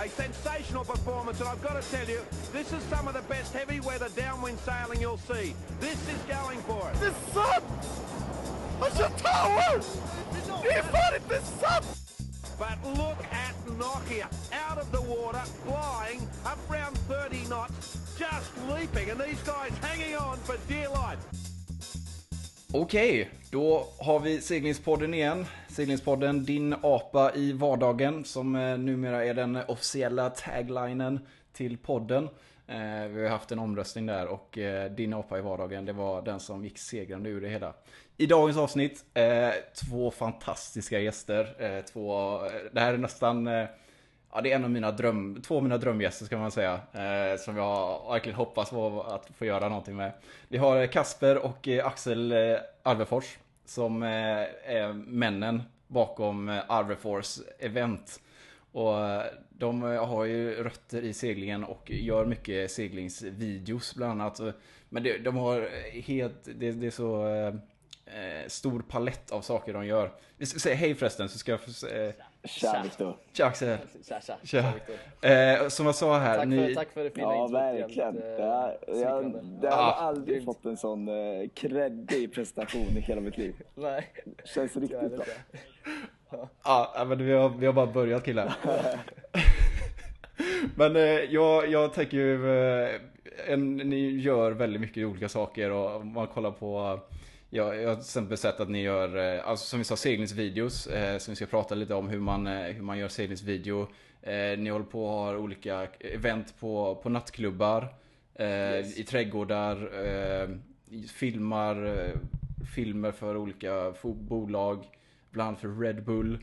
A sensational performance, and I've got to tell you, this is some of the best heavy weather downwind sailing you'll see. This is going for it. Är sant! Han kör tower! Är fan inte sant! But look at Nokia, out of the water, flying, up round 30 knots, just leaping, and these guys hanging on for dear life. Okej, då har vi seglingspodden igen. Seglingspodden, din apa i vardagen, som eh, numera är den officiella taglinen till podden. Eh, vi har haft en omröstning där och eh, din apa i vardagen, det var den som gick segrande ur det hela. I dagens avsnitt, två fantastiska gäster. Två, det här är nästan Ja, det är en av mina dröm, två av mina drömgäster ska man säga. Eh, som jag verkligen hoppas på att få göra någonting med. Vi har eh, Kasper och eh, Axel eh, Arvefors. Som är männen bakom Arvefors event. Och de har ju rötter i seglingen och gör mycket seglingsvideos bland annat. Men det, de har helt, det, det är så eh, stor palett av saker de gör. Vi ska säga hej förresten så ska jag få, eh, Tja Viktor. Tja Axel! Tja, tja. Tja. Eh, som jag sa här, Tack, ni... för, tack för det fina Ja, introt. verkligen. Jävligt, Det eh, jag, smickrande. det har Ah, aldrig grymt. fått en sån kreddig prestation i hela mitt liv. Nej, Känns riktigt bra. Ja, men vi har, vi har bara börjat killar. men eh, jag, jag tänker ju, eh, en, ni gör väldigt mycket olika saker och om man kollar på jag, jag har till exempel sett att ni gör, eh, alltså som vi sa, seglingsvideos. Eh, som vi ska prata lite om hur man, eh, hur man gör seglingsvideo. Eh, ni håller på och har olika event på, på nattklubbar. Eh, Yes. I trädgårdar. Eh, filmar, filmer för olika bolag. Bland annat för Red Bull.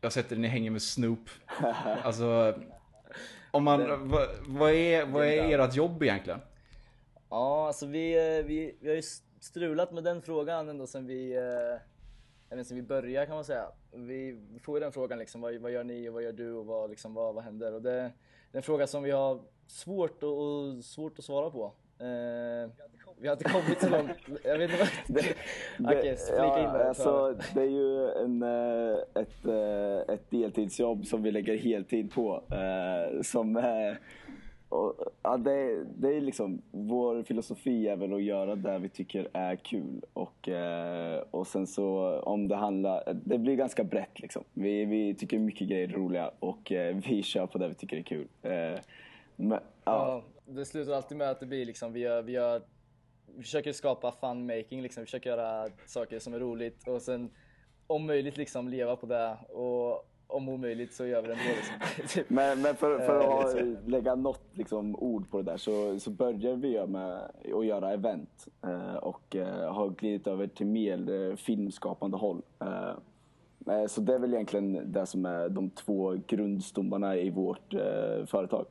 Jag har sett att ni hänger med Snoop. Alltså, om man, vad, vad är, vad är ert jobb egentligen? Ja, alltså vi, vi, vi har ju strulat med den frågan ända sedan vi, eh, sedan vi började kan man säga. Vi får ju den frågan liksom, vad, vad gör ni och vad gör du och vad, liksom, vad, vad händer? Och det, det är en fråga som vi har svårt, och, och, svårt att svara på. Eh, vi har inte kommit så långt. Jag vet inte vad... Okej, flika in ja, där. alltså, det är ju en, eh, ett, eh, ett deltidsjobb som vi lägger heltid på. eh, Som, och, ja, det, det är liksom, vår filosofi är väl att göra det vi tycker är kul. Och, eh, och sen så om det handlar, det blir ganska brett liksom. Vi, vi tycker mycket grejer är roliga och eh, vi kör på det vi tycker är kul. Eh, men, ja. Ja, det slutar alltid med att det blir liksom, vi, gör, vi, gör, vi försöker skapa fun making liksom, vi försöker göra saker som är roligt och sen om möjligt liksom leva på det och om omöjligt så gör vi det ändå liksom. Typ. Men, men för, för Eh, att ha, lägga något liksom, ord på det där så, så börjar vi med att göra event eh, och eh, har glidit över till mer filmskapande håll. Så det är väl egentligen det som är de två grundstommarna i vårt företag.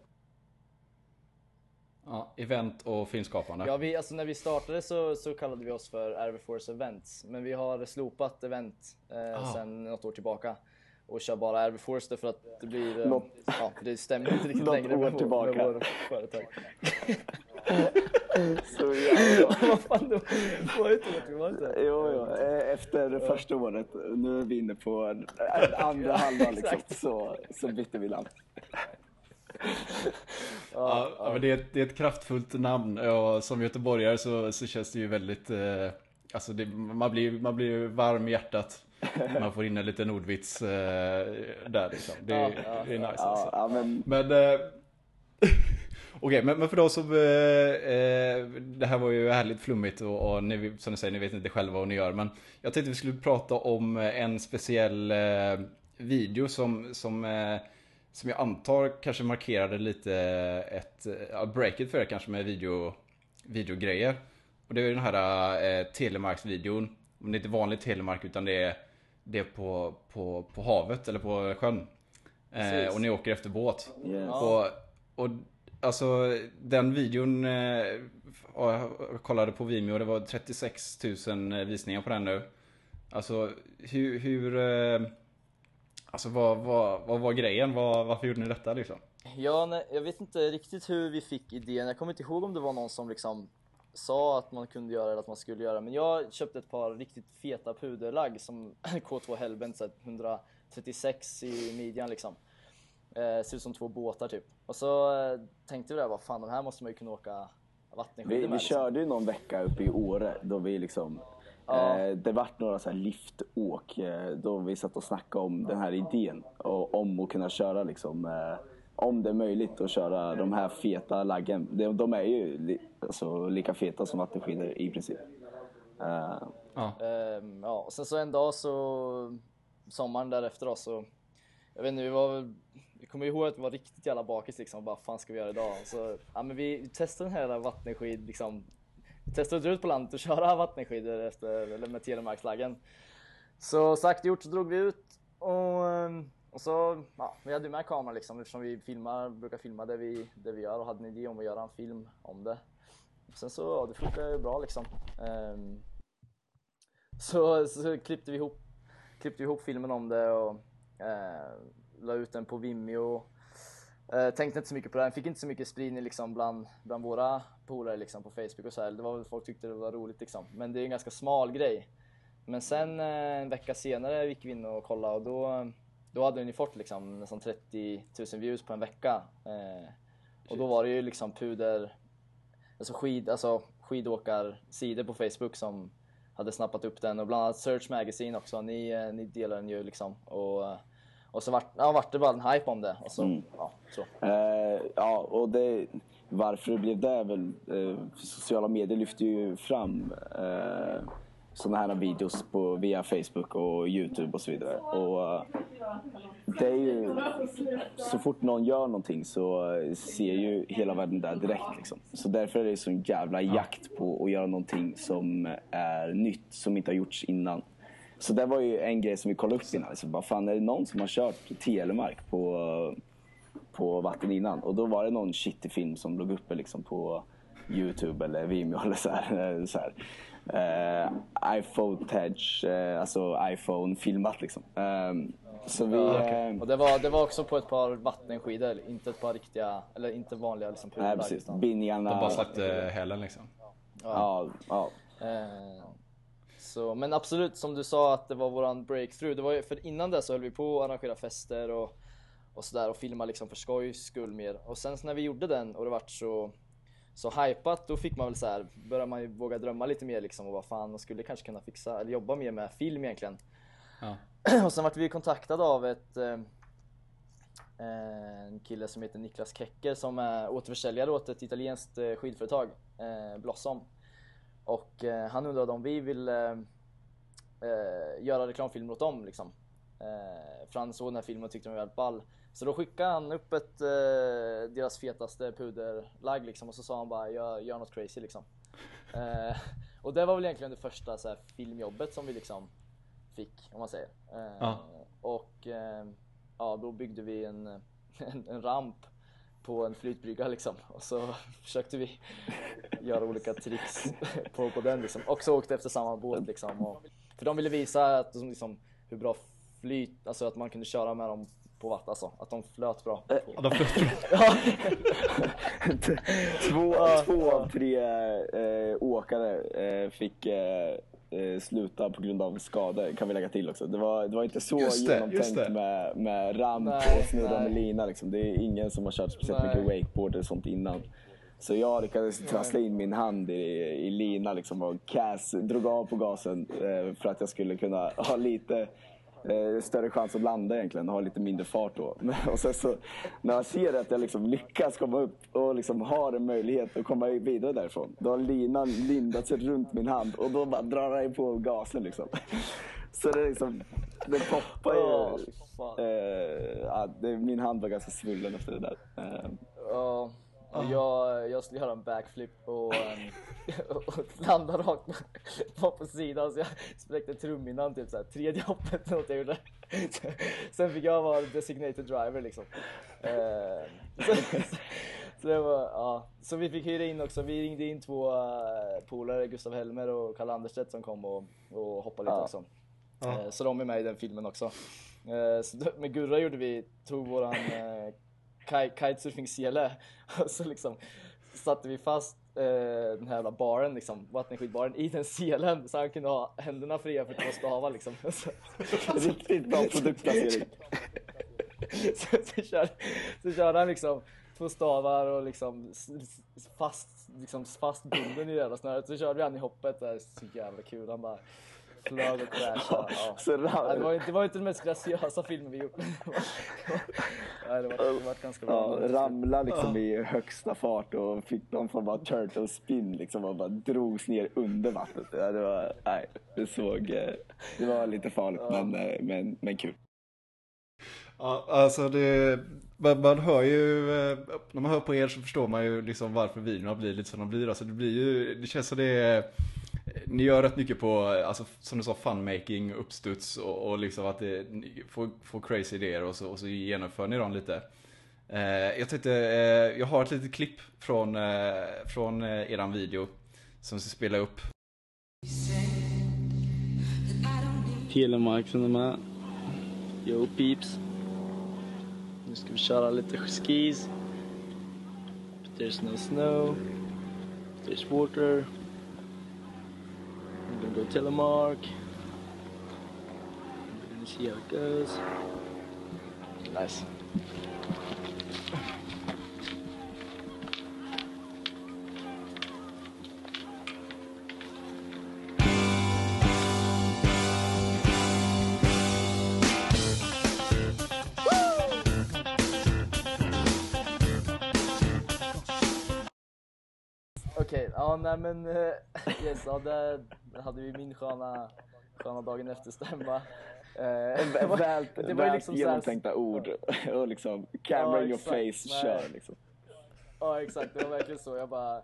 Ja, event och filmskapande. Ja, vi, alltså när vi startade så, så kallade vi oss för Airforce Events men vi har slopat event eh, Ah. sedan något år tillbaka och kör bara Airforce därför att det blir, eh, Något- ja, det stämmer inte riktigt längre år med, tillbaka. med vår företag. Så, ja, Vad fan, det var ju inte tillbaka. jo, jo. eh, Efter första året, nu är vi inne på andra halvan liksom, så, så bytte vi namn. Ja, ja, men det, är ett, det är ett kraftfullt namn och som göteborgare så, så känns det ju väldigt... Eh, alltså det, man, blir, man blir ju varm i hjärtat. Man får in en liten ordvits eh, där liksom. Det, är- Ja, ja, det är nice Ja, alltså. men, Men... Eh, Okej, men, men för de som... Eh, eh, det här var ju härligt flummigt och, och ni, som ni säger, ni vet inte själva vad ni gör. Men jag tänkte vi skulle prata om en speciell eh, video som, som, eh, som jag antar kanske markerade lite ett ja, breaket för er kanske med video, videogrejer. Och det är den här eh, Telemarks-videon. Det är inte vanlig Telemark utan det är, det på, på, på havet eller på sjön. Eh, och ni åker efter båt. yes. Och, och alltså den videon, eh, ja, jag kollade på Vimeo, det var 36 000 visningar på den nu. Alltså hur, hur eh, alltså vad, vad, vad var grejen? Vad, varför gjorde ni detta liksom? Ja, nej, jag vet inte riktigt hur vi fick idén. Jag kommer inte ihåg om det var någon som liksom sa att man kunde göra eller att man skulle göra. Men jag köpte ett par riktigt feta puderlagg som K2 Hellbent så här 136 i midjan liksom. Eh, ser ut som två båtar typ. Och så eh, tänkte vi där, vad fan de här måste man ju kunna åka vattenskidor Vi, med. vi liksom. körde ju någon vecka uppe i Åre då vi liksom Ja. eh, det vart några så här liftåk eh, då vi satt och snackade om den här idén och om att kunna köra liksom eh, om det är möjligt att köra de här feta laggen. De, de är ju li, alltså, lika feta som vattenskidor i princip. Eh, Ja. Ehm, ja, och sen så en dag så, sommaren därefter då så, jag vet inte, vi var vi kommer ihåg att vi var riktigt jävla bakis liksom, bara fan ska vi göra idag? Så, ja men vi testade den här vattenskid liksom, vi testade att dra ut på landet och köra vattenskidor efter, eller med telemarkslaggen. Så sagt gjort så drog vi ut och, ehm, och så, ja, vi hade ju med kameran liksom eftersom vi filmar, brukar filma det vi, det vi gör och hade en idé om att göra en film om det. Sen så, ja det funkade ju bra liksom. Um, så, så klippte vi ihop, klippte vi ihop filmen om det och uh, la ut den på Vimeo. Uh, tänkte inte så mycket på den, fick inte så mycket spridning liksom bland, bland våra polare liksom på Facebook och så här. Det var folk tyckte det var roligt liksom. Men det är en ganska smal grej. Men sen uh, en vecka senare gick vi in och kollade och då, då hade den ju fått liksom nästan 30 000 views på en vecka. Eh, och då var det ju liksom puder, alltså skid, alltså skidåkarsidor på Facebook som hade snappat upp den och bland annat Search Magazine också, ni, eh, ni delar den ju liksom. Och, eh, och så vart, ja, vart det bara en hype om det och så, ja, så. Eh, ja, och det, varför det blev det är väl... Eh, sociala medier lyfter ju fram eh, sådana här videos på, via Facebook och Youtube och så vidare. Och eh, det är ju... Så fort någon gör någonting så eh, ser ju hela världen där direkt liksom. Så därför är det sån jävla jakt på att göra någonting som är nytt, som inte har gjorts innan. Så det var ju en grej som vi kollade upp innan. Alltså, vad fan, är det någon som har kört telemark på på vatten innan. Och då var det någon shitty film som låg uppe liksom på Youtube eller Vimeo eller så här. Så här. Eh, iPhone Touch, eh, alltså iPhone filmat liksom. Ehm, så vi... eh, Och det var, det var också på ett par vattenskidor, inte ett par riktiga, eller inte vanliga liksom nej, puderlag, precis. Binningarna. De bara släppte hälen liksom. Ja, ja. Eh, så, men absolut som du sa att det var våran breakthrough. Det var ju, för innan det så höll vi på att arrangera fester och, och sådär och filma liksom för skojs skull mer. Och sen när vi gjorde den och det vart så så hypat, då fick man väl så här, började man ju våga drömma lite mer liksom och vad fan, man skulle kanske kunna fixa, eller jobba mer med film egentligen. Ja. och sen vart vi kontaktade av ett eh, en kille som heter Niklas Kecker som är återförsäljare åt ett italienskt eh, skidföretag, eh, Blossom. Och eh, han undrade om vi vill eh, eh, göra reklamfilmer åt dem liksom. Eh, för han såg den här filmen och tyckte den var väldigt ball. Så då skickade han upp ett, eh, deras fetaste puderlagg liksom och så sa han bara gör, gör något crazy liksom. Eh, och det var väl egentligen det första så här, filmjobbet som vi liksom fick, om man säger. Eh, Ja. Och eh, ja, då byggde vi en, en, en ramp på en flytbrygga liksom. Och så försökte vi göra olika tricks på, på den liksom. Och så åkte efter samma båt liksom. Och, för de ville visa att, liksom, hur bra flyt, alltså att man kunde köra med dem på vatten, alltså. Att de flöt bra. Eh, Ja, de flöt Ja. två, två av tre eh, åkare eh, fick eh, eh, sluta på grund av skador, kan vi lägga till också. Det var, det var inte så Just det, genomtänkt just det. Med, med ramp Nej, och snurra nej. med lina. Liksom. Det är ingen som har kört speciellt Nej. mycket wakeboard eller sånt innan. Så jag lyckades trassla in min hand i, i lina liksom, och Cass drog av på gasen eh, för att jag skulle kunna ha lite eh, större chans att landa egentligen och ha lite mindre fart då. Och sen så när jag ser att jag liksom lyckas komma upp och liksom har en möjlighet att komma vidare därifrån. Då har linan lindat sig runt min hand och då bara drar jag på gasen liksom. Så det liksom, det poppar ju. fan. Eh, ja, det, min hand var ganska svullen efter det där. Eh, Ja, och jag, jag skulle göra en backflip och, um, och landa rakt på, på, sidan så jag spräckte trumhinnan typ såhär tredje hoppet eller något jag gjorde. Sen fick jag vara designated driver liksom. Eh, så, så det var, ja. Så vi fick hyra in också, vi ringde in två uh, polare, Gustav Helmer och Karl Anderstedt som kom och, och hoppade lite Ja. också. Eh, Så de är med i den filmen också. Eh, med Gurra gjorde vi, tog våran eh, kitesurfing-sele och så liksom satte vi fast eh, den här jävla baren liksom, vattenskidbaren i den selen så han kunde ha händerna fria för två stavar liksom. Så- riktigt bra produktplacering. så, så, kör, så kör han liksom två stavar och liksom fast, liksom fastbunden i det jävla snöret. Så körde vi han i hoppet, det är så jävla kul. Han bara flög och crashade. Ja. Så Ja, det, var, inte- det var inte den mest graciösa filmen vi gjort. Nej, det var, det var ganska bra. Ja, ramla liksom i högsta fart och fick någon form av turtle spin liksom och bara drogs ner under vattnet. Ja, det var, nej, det såg, eh, det var lite farligt men, eh, men, men kul. Ja, alltså det, man, man hör ju, eh, när man hör på er så förstår man ju liksom varför videorna blir lite som de blir. Alltså det blir ju, det känns som det är, ni gör rätt mycket på, alltså som du sa, funmaking, uppstuds och, och liksom att det, ni får, får crazy idéer och så, och så genomför ni dem lite. Eh, jag tänkte, eh, jag har ett litet klipp från, eh, från eh, eran video som ska spela upp. Telemark som de är. Yo peeps. Nu ska vi köra lite skis. There's no snow. There's water. I'm gonna go telemark. We're gonna see how it goes. Nice. Okej, ja nej men yes, ja, där hade vi min sköna, sköna dagen efter stämma. Eh, det var- Väl, det var ju väl liksom här- genomtänkta ord och liksom camera Ja, in your face, Nej. kör liksom. Ja exakt, det var verkligen så. Jag bara,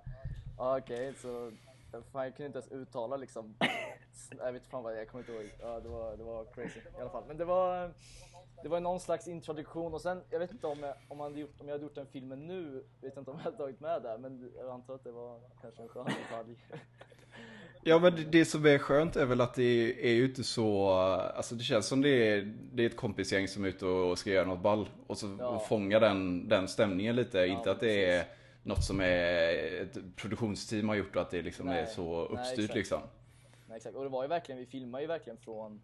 ja okej så, fan jag kunde inte ens uttala liksom, jag vet fan vad, jag kommer inte ihåg. Ja det var, det var crazy i alla fall. Men det var, det var någon slags introduktion och sen, jag vet inte om jag, om, man hade gjort, om jag hade gjort den filmen nu, vet jag inte om jag hade tagit med det, men jag antar att det var kanske en skön detalj. Ja men det, som är skönt är väl att det är ju inte så, alltså det känns som det är, det är ett kompisgäng som är ute och ska göra något ball. Och så Ja. fånga den, den stämningen lite. inte att det är precis. något som är ett produktionsteam har gjort och att det liksom är Nej. så Nej, uppstyrt exakt. liksom. Nej, exakt. Och det var ju verkligen, vi filmade ju verkligen från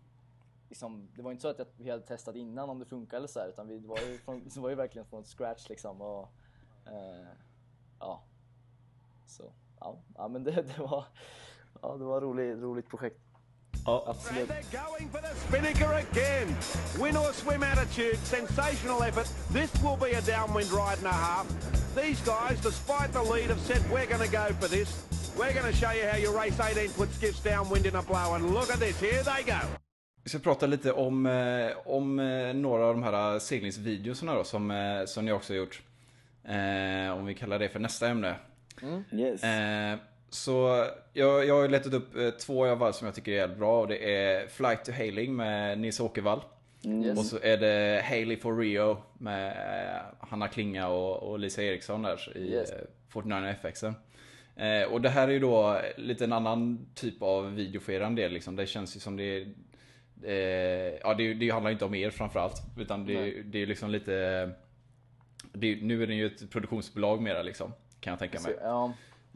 liksom, det var inte så att vi hade testat innan om det funkar eller så här, utan vi, det, var ju från, var ju verkligen från scratch liksom och eh, ja. Så, ja, ja men det, det var, ja det var ett roligt, roligt projekt. Ja. Absolut. they're going for the spinnaker again. Win or swim attitude, sensational effort. This will be a downwind ride and a half. These guys, despite the lead, have said we're going to go for this. We're going to show you how you race 18 foot skiffs downwind in a blow. And look at this, here they go. Vi ska prata lite om, eh, om eh, några av de här seglingsvideorna då som, eh, som ni också har gjort. Eh, om vi kallar det för nästa ämne. Yes. Eh, så jag, jag har ju letat upp eh, två av varv som jag tycker är jävligt bra. Och det är Flight to Hailing med Nils Åkervall. Yes. Och så är det Haley for Rio med eh, Hanna Klinga och, och Lisa Eriksson där i Yes. eh, 49 FXen. Eh, och det här är ju då lite en annan typ av video för er del liksom. Det känns ju som det är... Eh, ja, det, det handlar inte om er framförallt. Utan det, Nej. det är liksom lite... Det, nu är det ju ett produktionsbolag mera liksom. Kan jag tänka mig. Ja,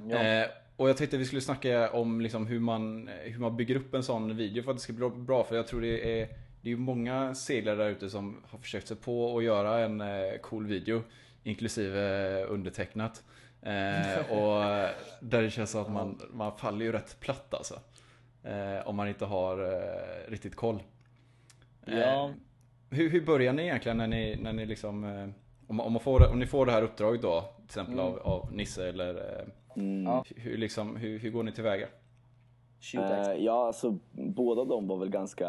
ja. Eh, och jag tänkte vi skulle snacka om liksom hur, man, hur man bygger upp en sån video för att det ska bli bra. För jag tror det är, det är många seglare där ute som har försökt sig på att göra en eh, cool video. Inklusive eh, undertecknat. Eh, och där det känns som att man, man faller ju rätt platt alltså. Eh, om man inte har eh, riktigt koll. Eh, Ja. hur, hur börjar ni egentligen när ni, när ni liksom om, om, man får, om ni får det här uppdraget då, till exempel av, av Nisse eller Mm. Ja. hur, liksom, hur, hur går ni tillväga? Eh, ja, alltså båda de var väl ganska...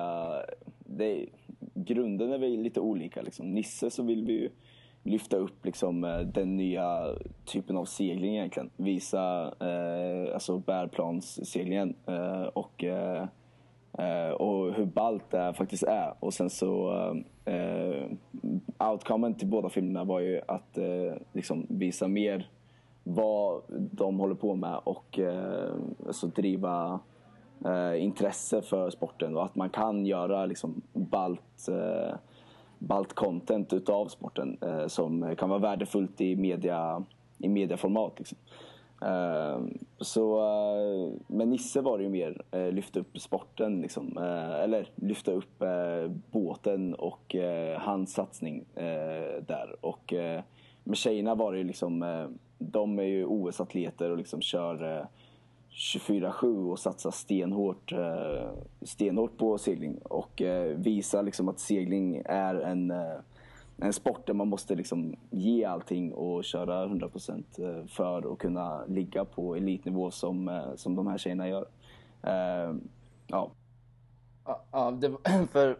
Det, grunden är väl lite olika. Liksom. Nisse så vill vi ju lyfta upp liksom, eh, den nya typen av segling egentligen. Visa eh, alltså bärplansseglingen eh, och, eh, eh, och hur ballt det faktiskt är. Och sen så eh, outcomen till båda filmerna var ju att eh, liksom visa mer vad de håller på med och eh, alltså driva eh, intresse för sporten och att man kan göra liksom balt, eh, balt content utav sporten eh, som kan vara värdefullt i, media, i mediaformat. Liksom. Eh, så, eh, men Nisse var det ju mer eh, lyfta upp sporten, liksom. Eller lyfta upp båten och hans satsning där. Och med tjejerna var det ju liksom, eh, de är ju OS-atleter och liksom kör eh, 24-7 och satsar stenhårt, eh, stenhårt på segling och visar liksom att segling är en, en sport där man måste liksom ge allting och köra 100% för att kunna ligga på elitnivå som, som de här tjejerna gör. Ja. Ja, det, var- för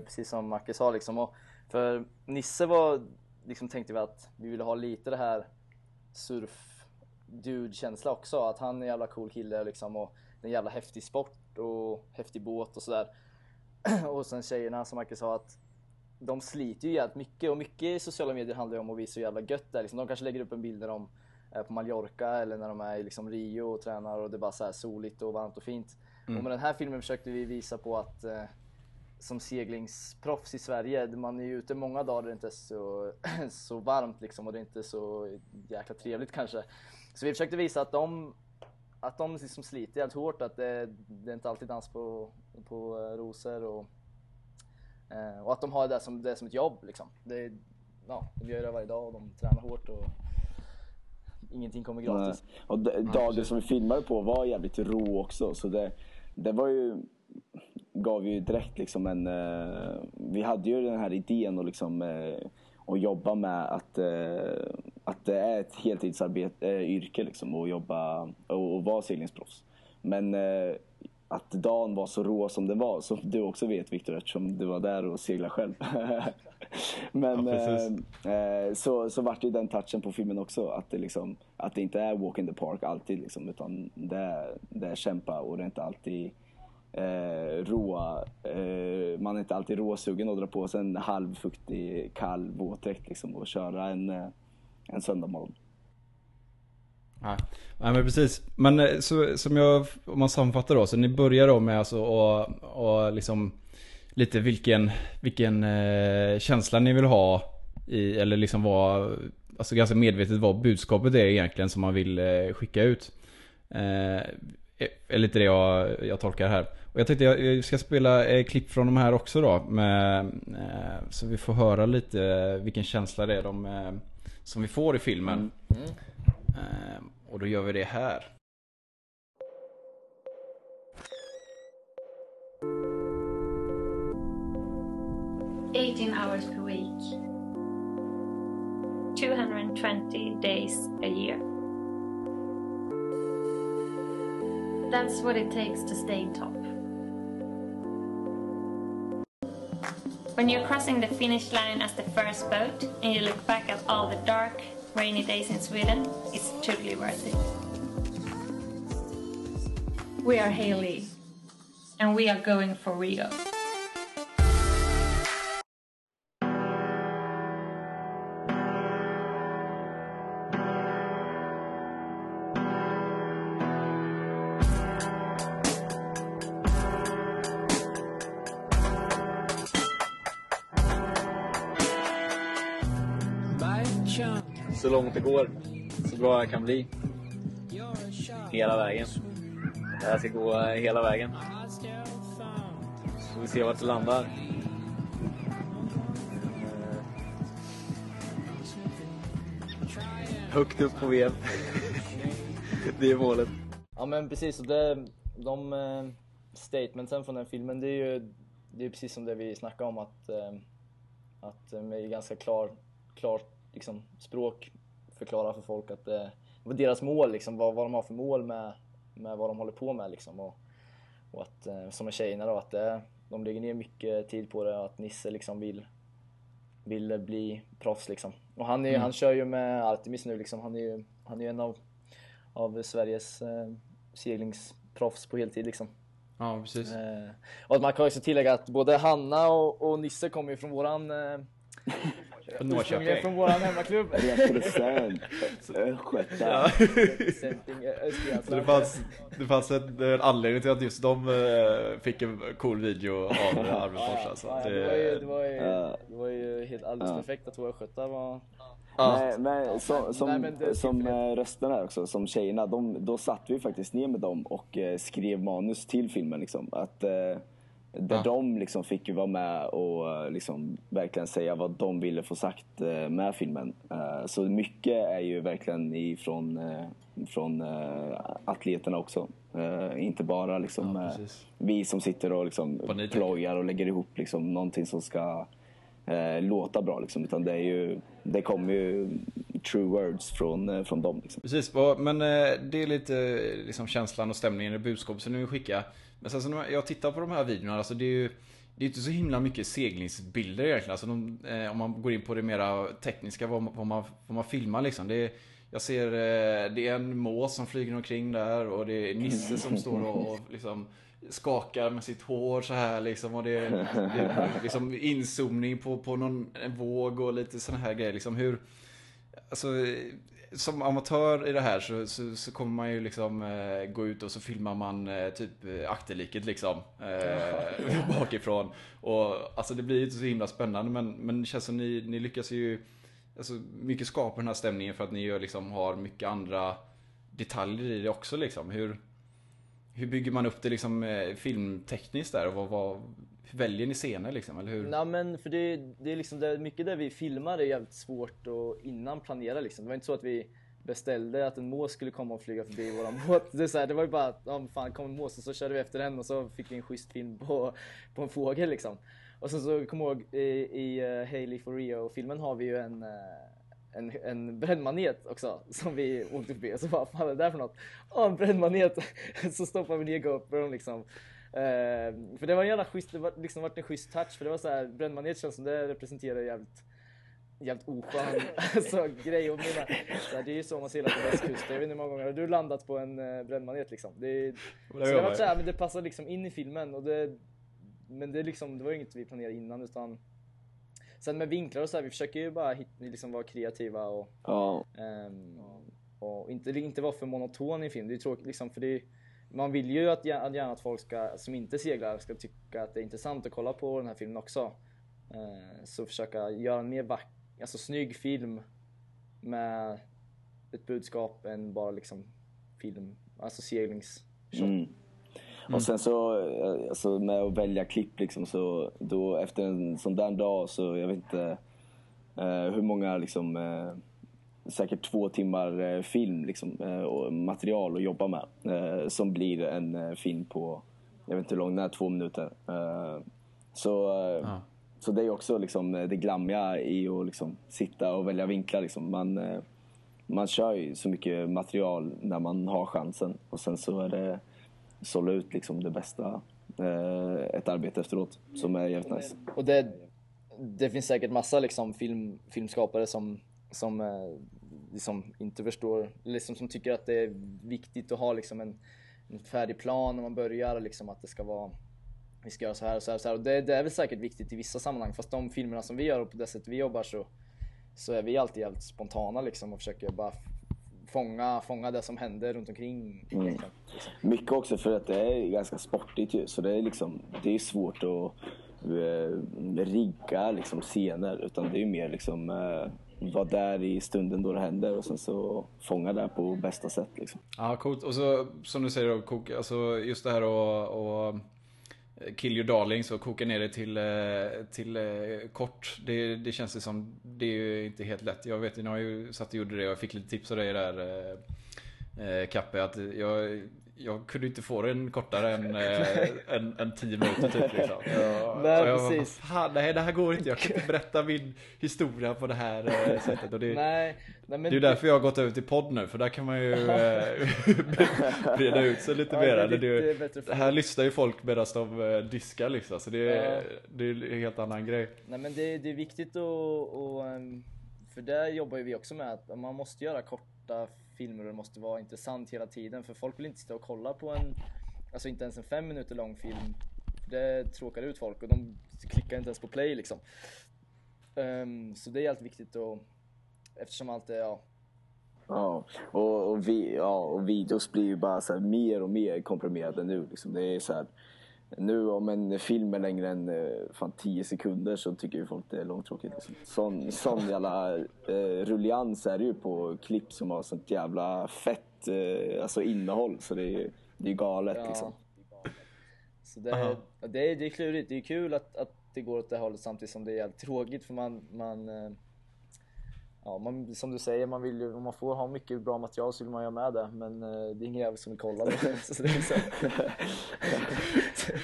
precis som Macke sa liksom, och för Nisse var, liksom tänkte vi att vi ville ha lite det här surf dude-känsla också, att han är en jävla cool kille liksom och en jävla häftig sport och häftig båt och sådär. och sen tjejerna som Macke sa att de sliter ju jävligt mycket och mycket i sociala medier handlar ju om att visa hur jävla gött det är. Liksom, de kanske lägger upp en bild när de är på Mallorca eller när de är i liksom Rio och tränar och det är bara så här soligt och varmt och fint. Och med den här filmen försökte vi visa på att eh, som seglingsproffs i Sverige, man är ju ute många dagar där det inte är så, så varmt liksom och det är inte så jäkla trevligt kanske. Så vi försökte visa att de, att de liksom sliter jävligt hårt, att det, det är inte alltid dans på, på eh, rosor och, eh, och att de har det som, det som ett jobb liksom. Det, ja, de gör det varje dag och de tränar hårt och ingenting kommer gratis. Nej. Och dagen som vi filmade på var jävligt rå också. Så det, det var ju, gav ju direkt liksom en... Eh, vi hade ju den här idén och liksom, eh, att jobba med att, eh, att det är ett heltidsarbete, eh, yrke liksom, att jobba och, och vara seglingsproffs. Men eh, att dagen var så rå som den var, som du också vet Viktor eftersom du var där och seglade själv. Men Ja, eh, eh, så, så vart ju den touchen på filmen också. Att det, liksom, att det inte är walk in the park alltid. Liksom, utan det är, det är kämpa och det är inte alltid eh, råa. Eh, man är inte alltid råsugen att dra på sig en halvfuktig kall våtdräkt liksom, och köra en, eh, en söndagmorgon. Nej. Nej men precis. Men eh, så, som jag, om man sammanfattar då, så ni börjar då med alltså och, och liksom lite vilken, vilken eh, känsla ni vill ha i, eller liksom vad, alltså ganska medvetet vad budskapet är egentligen som man vill eh, skicka ut. Eh, är lite det jag, jag tolkar här. Och jag tänkte jag, ska spela eh, klipp från de här också då. Med, eh, så vi får höra lite eh, vilken känsla det är de, eh, som vi får i filmen. Eh, och då gör vi det här. Eighteen hours per week. 220 days a year. That's what it takes to stay top. When you're crossing the finish line as the first boat and you look back at all the dark, rainy days in Sweden, it's totally worth it. We are Haley, and we are going for Rio. Så långt det går. Så bra jag kan bli. Hela vägen. Det här ska gå eh, hela vägen. Så vi se vart det landar. Eh, högt upp på VM. Det är målet. Ja men precis, och det, de eh, statementsen från den filmen det är ju det är precis som det vi snackade om att, att med ganska klar, klart liksom, språk förklara för folk att eh, vad deras mål liksom, vad, vad de har för mål med, med vad de håller på med liksom. Och, och att, eh, som med tjejerna då, att eh, de lägger ner mycket tid på det och att Nisse liksom vill, vill bli proffs liksom. Och han, är, han kör ju med Artemis nu liksom, han är ju han är en av av Sveriges eh, seglingsproffs på heltid liksom. Ja, precis. Eh, och att man kan också tillägga att både Hanna och, och Nisse kommer ju från våran eh, Från Norrköping. från våran hemmaklubb. Represent Östgöta. Eh, Så det fanns, det fanns en, en anledning till att just de eh, fick en cool video av Arvid Fors alltså. Det, var ju, det, Det, var ju, det var ju helt alldeles perfekt att våra östgötar var Ja. Men, men som, som, Nej, men är som eh, rösterna också, som tjejerna, de, då satt vi faktiskt ner med dem och eh, skrev manus till filmen. Liksom. Att, eh, där Ja. de liksom fick ju vara med och eh, liksom verkligen säga vad de ville få sagt eh, med filmen. Eh, så mycket är ju verkligen ifrån från atleterna också. Inte bara liksom, Ja, vi som sitter och liksom plojar och lägger ihop liksom, någonting som ska låta bra. Liksom. Utan det, är ju, det kommer ju true words från, eh, från dem. Liksom. Precis, men eh, det är lite eh, liksom känslan och stämningen i budskapet som ni vill skicka. Men sen så när jag tittar på de här videorna, alltså det är ju det är inte så himla mycket seglingsbilder egentligen. Alltså de, eh, om man går in på det mera tekniska, vad man, vad man, vad man filmar liksom. Det är, jag ser, eh, det är en mås som flyger omkring där och det är Nisse som står och, och liksom skakar med sitt hår så här liksom. Och det är, det är liksom inzoomning på, på någon en våg och lite sådana här grejer. Liksom hur, Alltså, som amatör i det här så, så, så kommer man ju liksom eh, gå ut och så filmar man eh, typ eh, akterliket liksom. Eh, bakifrån. Och alltså det blir ju inte så himla spännande men, men det känns som ni, ni lyckas ju alltså, mycket skapa den här stämningen för att ni gör, liksom, har mycket andra detaljer i det också liksom. Hur, hur bygger man upp det liksom eh, filmtekniskt där och vad, vad, hur väljer ni scener liksom? Eller hur? Nej men för det, det är liksom det, mycket där vi filmar är jävligt svårt att innan planera liksom. Det var inte så att vi beställde att en mås skulle komma och flyga förbi våran båt. Det, är så här, det var ju bara att om fan kom en mås och så körde vi efter den och så fick vi en schysst film på, på en fågel liksom. Och sen så kom jag ihåg i, i uh, Hailey for Rio-filmen har vi ju en, eh, en, en brännmanet också som vi åkte förbi och så bara, fan är det där för något? Ja en brännmanet! så stoppar vi ner GoPron liksom. Eh, för det var en jävla schysst, det var liksom varit en schysst touch för det var så här, brännmanet känns som det representerar jävligt Jävligt oskön alltså, grej och mina, så här, det är ju så man seglar på västkusten. Jag vet inte hur många gånger har du landat på en uh, brännmanet liksom. Det, är- så det så här, men det passar liksom in i filmen och det Men det, är liksom, det var ju inget vi planerade innan utan Sen med vinklar och så här, vi försöker ju bara hit, liksom vara kreativa och Ja, Ehm, och inte, inte vara för monoton i film. Det är tråkigt liksom för det man vill ju att, gär- att gärna att folk ska, som inte seglar ska tycka att det är intressant att kolla på den här filmen också. Ehm, så försöka göra en mer vack, alltså snygg film med ett budskap än bara liksom film, alltså seglings Mm. Och sen så, eh, alltså med att välja klipp liksom så, då efter en sån där dag så, jag vet inte eh, hur många liksom, eh, säkert två timmar eh, film liksom, eh, och material att jobba med. Eh, som blir en film på, jag vet inte hur lång den är, två minuter. Så, Ja. så det är också liksom, det glammiga i att liksom, sitta och välja vinklar. Liksom. Man, man kör ju så mycket material när man har chansen och sen så är det sålla ut liksom det bästa, eh, ett arbete efteråt som är jävligt nice. Och det, det finns säkert massa liksom film, filmskapare som, som eh, liksom inte förstår, liksom som tycker att det är viktigt att ha liksom en, en färdig plan när man börjar, liksom att det ska vara vi ska göra så här och så här och så här. Och det, det är väl säkert viktigt i vissa sammanhang, fast de filmerna som vi gör och på det sättet vi jobbar så, så är vi alltid jävligt spontana liksom och försöker bara fånga, fånga det som händer runt omkring. egentligen, Liksom. Mycket också för att det är ganska sportigt ju, så det är liksom, det är svårt att eh, rigga liksom scener utan det är mer liksom eh, vara där i stunden då det händer och sen så fånga det på bästa sätt liksom. Ja, coolt. Och så som du säger då, alltså just det här och, och kill your darlings och koka ner det till, eh, till eh, kort. Det, det känns ju som, det är ju inte helt lätt. Jag vet, ni har ju satt och gjorde det och jag fick lite tips av dig där eh, Kappe att jag, jag kunde inte få den kortare än, eh, än, än 10 minuter typ liksom. Ja, Nej, jag bara, precis. Fan, nej det här går inte. Jag kan inte berätta min historia på det här eh, sättet. Och det, Nej, nej det är ju därför jag har gått över till podd nu, för där kan man ju eh, breda ut sig lite Ja, mer. det det, det här lyssnar ju folk medan de eh, diskar liksom, så det är, Ja. det är en helt annan grej. Nej men det, det är viktigt att, och, ehm, för där jobbar ju vi också med att man måste göra korta filmer och det måste vara intressant hela tiden för folk vill inte sitta och kolla på en, alltså inte ens en fem minuter lång film. Det tråkar ut folk och de klickar inte ens på play liksom. Um, så det är helt viktigt och eftersom allt är, ja, Ja, och, och, vi, ja, och videos blir ju bara så här mer och mer komprimerade nu. Liksom. Det är så här, nu om en film är längre än eh, fan 10 sekunder så tycker ju folk det är långtråkigt. Liksom. Sån, sån jävla eh, rullians är det ju på klipp som har sånt jävla fett eh, alltså innehåll så det är ju det är galet Ja. liksom. Så det, är, det, är, det är klurigt. Det är kul att, att det går åt det hållet samtidigt som det är jävligt tråkigt för man, man eh, Ja, man, som du säger, man vill ju, om man får ha mycket bra material så vill man göra med det men eh, det är ingen jävel som vill kolla det. så det är så.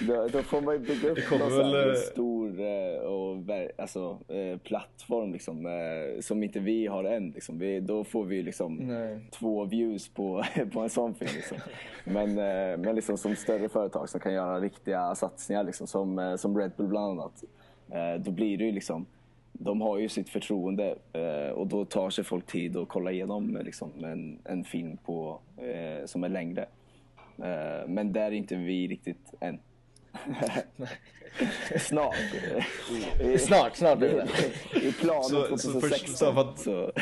Då, då får man ju bygga upp någon här väl, eh, stor eh, och alltså, eh, plattform liksom, eh, som inte vi har än. Liksom. Vi, då får vi liksom Nej. två views på, på en sån film. Liksom. Men, eh, men liksom, som större företag som kan göra riktiga satsningar, liksom, som, eh, som Red Bull bland annat. Eh, då blir det ju liksom de har ju sitt förtroende eh, och då tar sig folk tid att kolla igenom eh, liksom, en, en film på, eh, som är längre. Eh, men där är inte vi riktigt än. Snart. Snart, snart blir det. I planen Så- så 2016. först- så att- så.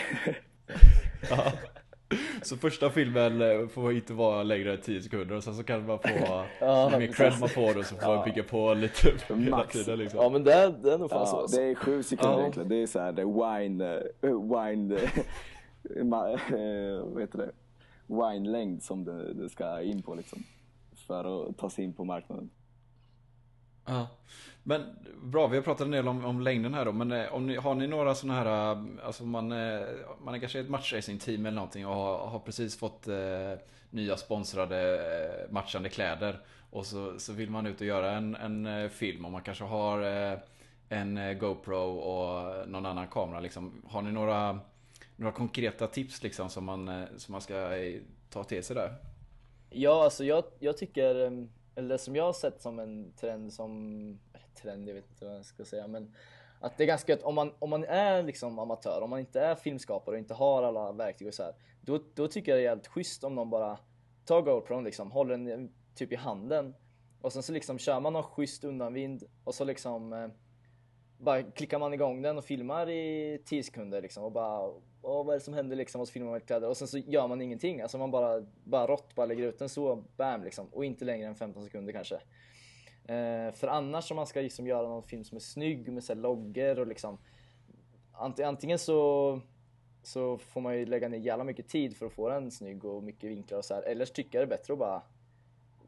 Så första filmen eh, får inte vara längre än 10 sekunder och sen så kan man få, Ja, ju mer cred man får då så får man bygga på lite hela tiden liksom. Ja men det, är- det är nog fan ja, så. alltså. det är sju sekunder Ja. egentligen. Det är så här, det är wine, eh, wine, eh, vad heter det? Wine-längd som det, det ska in på liksom. För att ta sig in på marknaden. Ja. Men bra, vi har pratat en del om, om längden här då, men eh, om ni, har ni några sådana här, eh, alltså man, eh, man är kanske ett matchracing-team eller någonting och har, har precis fått eh, nya sponsrade eh, matchande kläder och så, så vill man ut och göra en, en film och man kanske har eh, en GoPro och någon annan kamera liksom. Har ni några, några konkreta tips liksom som man, som man ska ta till sig där? Ja, alltså jag, jag tycker, em, eller det som jag har sett som en trend som, eller trend, jag vet inte vad jag ska säga, men att det är ganska gött om man, om man är liksom amatör, om man inte är filmskapare och inte har alla verktyg och så här, då, då tycker jag det är jävligt schysst om någon bara tar GoPron liksom, håller den typ i handen och sen så liksom kör man någon schysst undanvind och så liksom eh, bara klickar man igång den och filmar i 10 sekunder liksom och bara Åh, vad är det som händer liksom och så filmar man lite kläder och sen så gör man ingenting. Alltså man bara, bara rått bara lägger ut den så, bam liksom. Och inte längre än 15 sekunder kanske. Eh, för annars om man ska liksom göra någon film som är snygg med så här loggor och liksom ant- Antingen så så får man ju lägga ner jävla mycket tid för att få den snygg och mycket vinklar och så här. Eller så tycker jag det är bättre att bara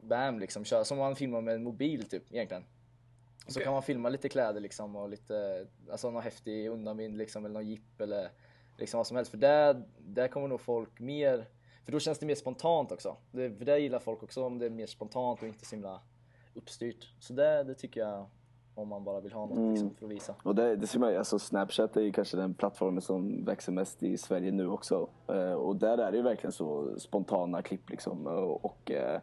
bam liksom köra som man filmar med en mobil typ egentligen. Så Okej. kan man filma lite kläder liksom och lite, alltså någon häftig undanvind liksom eller någon jipp eller liksom vad som helst. För där, där kommer nog folk mer, för då känns det mer spontant också. Det, för där gillar folk också om det är mer spontant och inte så himla uppstyrt. Så det, det tycker jag om man bara vill ha något liksom, för att visa. Och det, det ser man alltså Snapchat är ju kanske den plattformen som växer mest i Sverige nu också. Eh, och där är det ju verkligen så spontana klipp liksom. Och, och eh,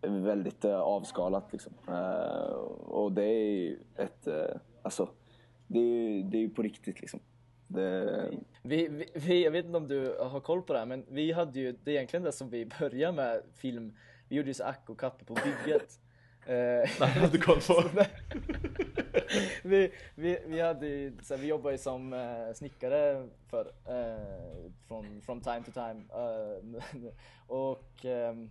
väldigt eh, avskalat liksom. Eh, och det är ju ett, eh, alltså, det är ju det är på riktigt liksom. Det, Vi, vi, vi, jag vet inte om du har koll på det här, men vi hade ju, det är egentligen det som vi började med film. Vi gjorde ju så ack och kappe på bygget. Eh, Jag hade koll på. vi, vi, vi, hade, ju- så här, vi jobbade ju som eh, snickare för eh, från from time to time. Eh, och, ehm,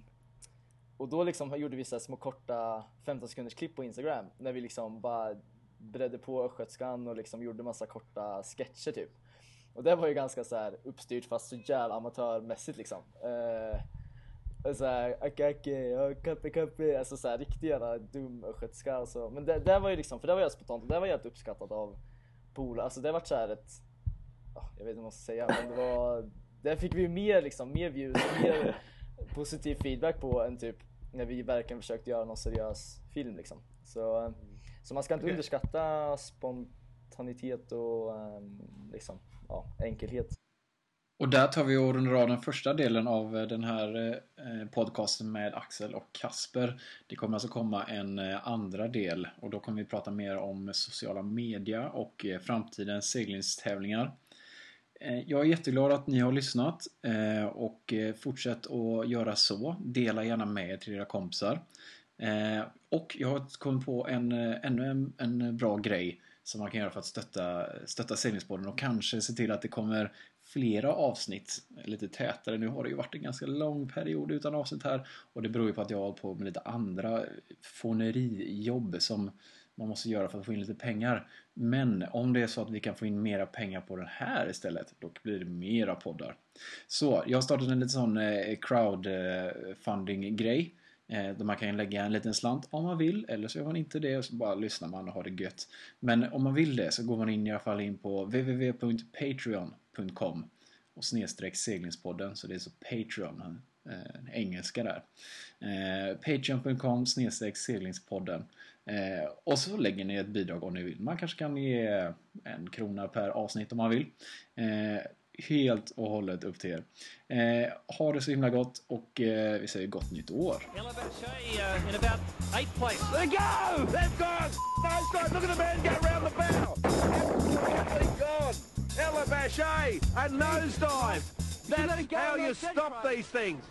och då liksom gjorde vi så här små korta 15 sekunders klipp på Instagram när vi liksom bara bredde på östgötskan och liksom gjorde massa korta sketcher typ. Och det var ju ganska så här uppstyrt fast så jävla amatörmässigt liksom. Eh, och så här, acke acke, ja, kappe kappe, alltså så här riktig jävla dum östgötska alltså. Men det, det var ju liksom, för det var jag spontant, det var helt uppskattat av polare. Alltså det var så här ett, ja, jag vet inte vad man ska säga, men det var, där fick vi mer liksom, mer views, mer positiv feedback på än typ när vi verkligen försökte göra någon seriös film liksom. Så, så man ska inte Okej. underskatta spontanitet och ehm, liksom, ja, enkelhet. Och där tar vi och rundar av den första delen av eh, den här eh, podcasten med Axel och Kasper. Det kommer alltså komma en eh, andra del och då kommer vi prata mer om sociala media och framtidens seglingstävlingar. Jag är jätteglad att ni har lyssnat och fortsätt att göra så. Dela gärna med er till era kompisar. Eh, Och jag har kommit på en, eh, ännu en, en bra grej som man kan göra för att stötta, stötta seglingspodden och kanske se till att det kommer flera avsnitt lite tätare. Nu har det ju varit en ganska lång period utan avsnitt här och det beror ju på att jag har hållit på med lite andra fånerijobb som man måste göra för att få in lite pengar. Men om det är så att vi kan få in mera pengar på den här istället, då blir det mera poddar. Så, jag har startat en liten sån eh, crowdfunding-grej. Eh, där man kan lägga en liten slant om man vill, eller så gör man inte det och så bara lyssnar man och har det gött. Men om man vill det så går man in i alla fall in på www.patreon.com och snedstreck seglingspodden, så det är så Patreon, eh, engelska där. Eh, Patreon.com snedstreck seglingspodden. Eh, och så lägger ni ett bidrag om ni vill. Man kanske kan ge en krona per avsnitt om man vill. Eh, helt och hållet upp till er. Eh, ha det så himla gott och eh, vi säger gott nytt år. A nosedive. That's how you stop these things.